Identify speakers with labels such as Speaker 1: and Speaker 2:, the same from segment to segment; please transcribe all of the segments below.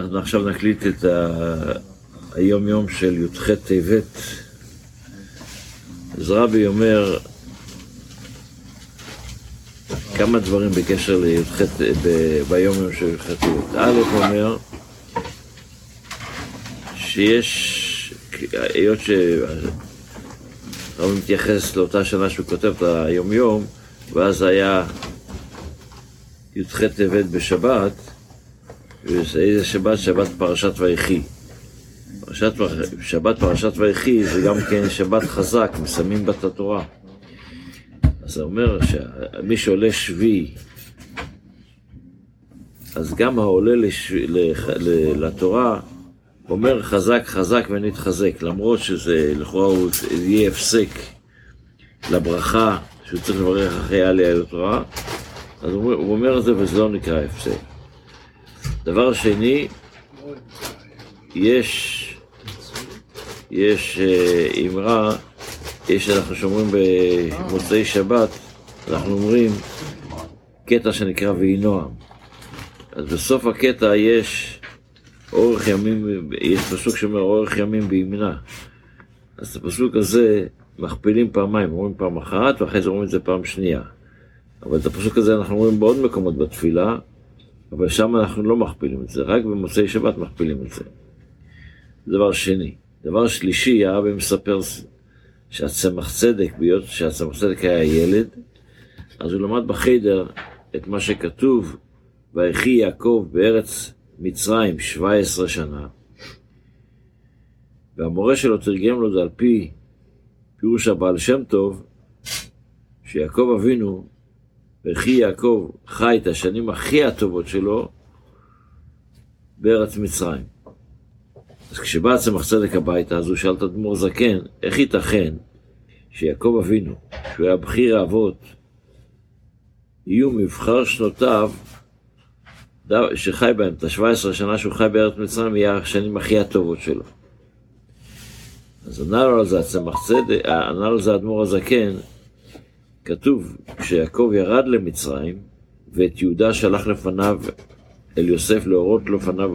Speaker 1: אנחנו עכשיו נקליט את ה... היום יום של י"ח טבת. אז רבי אומר כמה דברים בקשר לי"ח, ב- ביום יום של י"ח טבת. א' אומר שיש, היות שהרבי מתייחס לאותה שנה שהוא כותב את היום יום, ואז היה י"ח טבת בשבת, ואיזה שבת? שבת פרשת ויחי. פרשת, שבת פרשת ויחי זה גם כן שבת חזק, מסיימים בה את התורה. אז זה אומר שמי שעולה שביעי, אז גם העולה לש... לח... לתורה אומר חזק חזק ונתחזק, למרות שזה לכאורה הוא יהיה הפסק לברכה שהוא צריך לברך אחרי עליה לתורה, אז הוא אומר את זה וזה לא נקרא הפסק. דבר שני, יש, יש אה, אמרה, יש, אנחנו שומרים במוצאי שבת, אנחנו אומרים קטע שנקרא ויהי נועם. אז בסוף הקטע יש אורך ימים, יש פסוק שאומר אורך ימים בימנה. אז את הפסוק הזה מכפילים פעמיים, אומרים פעם אחת ואחרי זה אומרים את זה פעם שנייה. אבל את הפסוק הזה אנחנו אומרים בעוד מקומות בתפילה, אבל שם אנחנו לא מכפילים את זה, רק במוצאי שבת מכפילים את זה. דבר שני. דבר שלישי, הרבי מספר שהצמח צדק, בהיות שהצמח צדק היה ילד, אז הוא למד בחיידר את מה שכתוב, ויחי יעקב בארץ מצרים 17 שנה, והמורה שלו תרגם לו זה על פי פירוש הבעל שם טוב, שיעקב אבינו וכי יעקב חי את השנים הכי הטובות שלו בארץ מצרים. אז כשבא צמח צדק הביתה, אז הוא שאל את אדמו"ר זקן, איך ייתכן שיעקב אבינו, שהוא היה בכיר האבות, יהיו מבחר שנותיו, שחי בהם, את ה-17 שנה שהוא חי בארץ מצרים, יהיה השנים הכי הטובות שלו. אז ענה לו על זה הצמח צדק, ענה לו על זה האדמו"ר הזקן, כתוב, כשיעקב ירד למצרים, ואת יהודה שלח לפניו אל יוסף להורות לפניו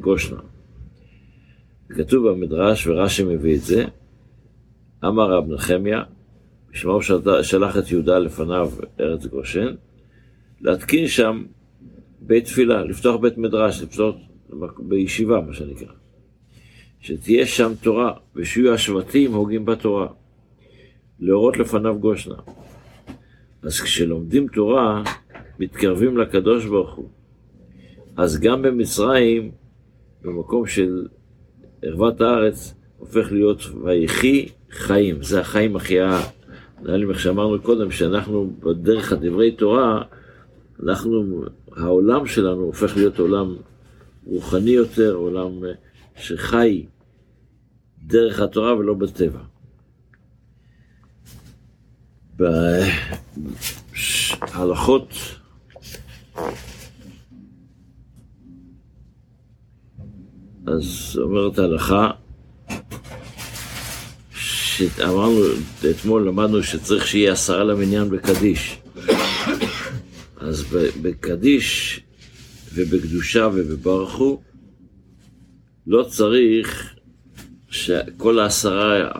Speaker 1: גושנה. כתוב במדרש, ורש"י מביא את זה, אמר רב נחמיה, בשמה הוא שלח את יהודה לפניו ארץ גושן, להתקין שם בית תפילה, לפתוח בית מדרש, לפתוח בישיבה, מה שנקרא. שתהיה שם תורה, ושיהיו השבטים הוגים בתורה. להורות לפניו גושנה. אז כשלומדים תורה, מתקרבים לקדוש ברוך הוא. אז גם במצרים, במקום של ערוות הארץ, הופך להיות ויחי חיים. זה החיים הכי ה... נראה לי, איך שאמרנו קודם, שאנחנו בדרך הדברי תורה, אנחנו, העולם שלנו הופך להיות עולם רוחני יותר, עולם שחי דרך התורה ולא בטבע. בהלכות אז אומרת ההלכה שאמרנו, אתמול למדנו שצריך שיהיה עשרה למניין בקדיש. אז בקדיש ובקדושה ובברכו לא צריך שכל העשרה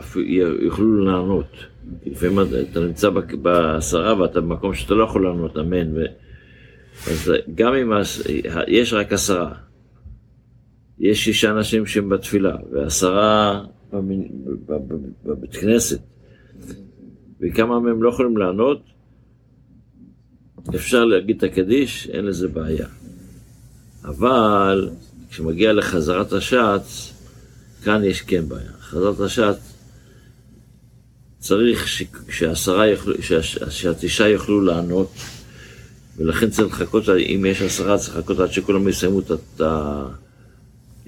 Speaker 1: יוכלו לענות לפעמים אתה נמצא בעשרה ואתה במקום שאתה לא יכול לענות אמן. ו... אז גם אם יש רק עשרה, יש שישה אנשים שהם בתפילה, ועשרה בבית כנסת, וכמה מהם לא יכולים לענות, אפשר להגיד את הקדיש, אין לזה בעיה. אבל כשמגיע לחזרת השץ, כאן יש כן בעיה. חזרת השץ צריך שהעשרה יוכלו, שהתשעה יוכלו לענות, ולכן צריך לחכות, אם יש עשרה, צריך לחכות עד שכולם יסיימו את, את,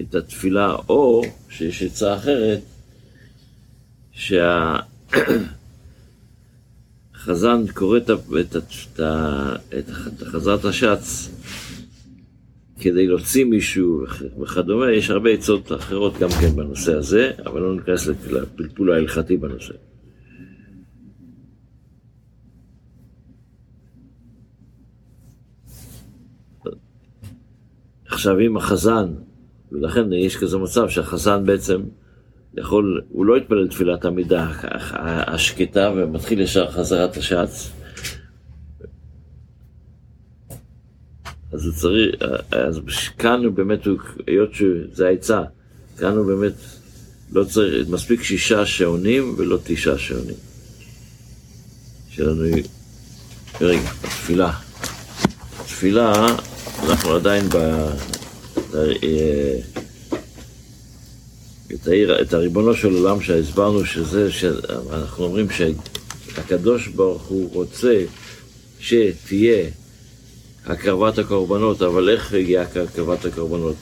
Speaker 1: את התפילה, או שיש עצה אחרת, שהחזן קורא את, את, את, את חזרת השץ כדי להוציא מישהו וכדומה, יש הרבה עצות אחרות גם כן בנושא הזה, אבל לא ניכנס לפלפול ההלכתי בנושא. עכשיו אם החזן ולכן יש כזה מצב שהחזן בעצם יכול, הוא לא יתפלל תפילת עמידה השקטה ומתחיל ישר חזרת השץ. אז הוא צריך, אז כאן הוא באמת, היות שזה העצה, כאן הוא באמת לא צריך, מספיק שישה שעונים ולא תשעה שעונים. שלנו, רגע, בתפילה. בתפילה, אנחנו עדיין ב... אה, את, העיר, את הריבונו של עולם שהסברנו שזה, שאנחנו אומרים שהקדוש ברוך הוא רוצה שתהיה הקרבת הקורבנות, אבל איך הגיעה הקרבת הקורבנות?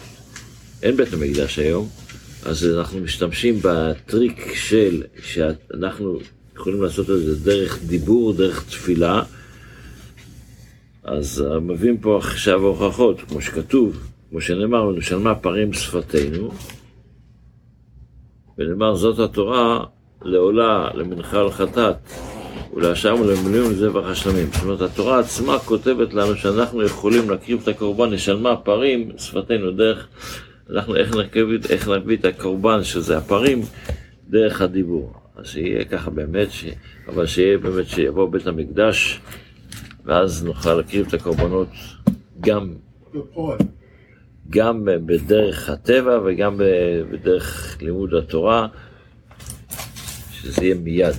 Speaker 1: אין בית המקדש היום, אז אנחנו משתמשים בטריק של שאנחנו יכולים לעשות את זה דרך דיבור, דרך תפילה. אז מביאים פה עכשיו הוכחות, כמו שכתוב, כמו שנאמר, ונשלמה פרים שפתנו, ונאמר זאת התורה לעולה, למנחה לחטאת, ולהשם ולמילואים לזבח השלמים. זאת אומרת, התורה עצמה כותבת לנו שאנחנו יכולים להקריב את הקורבן, נשלמה פרים, שפתנו דרך, אנחנו איך נקריב, איך נביא את הקורבן, שזה הפרים, דרך הדיבור. אז שיהיה ככה באמת, ש... אבל שיהיה באמת שיבוא בית המקדש, ואז נוכל להקריב את הקורבנות גם, גם בדרך הטבע וגם בדרך לימוד התורה, שזה יהיה מיד.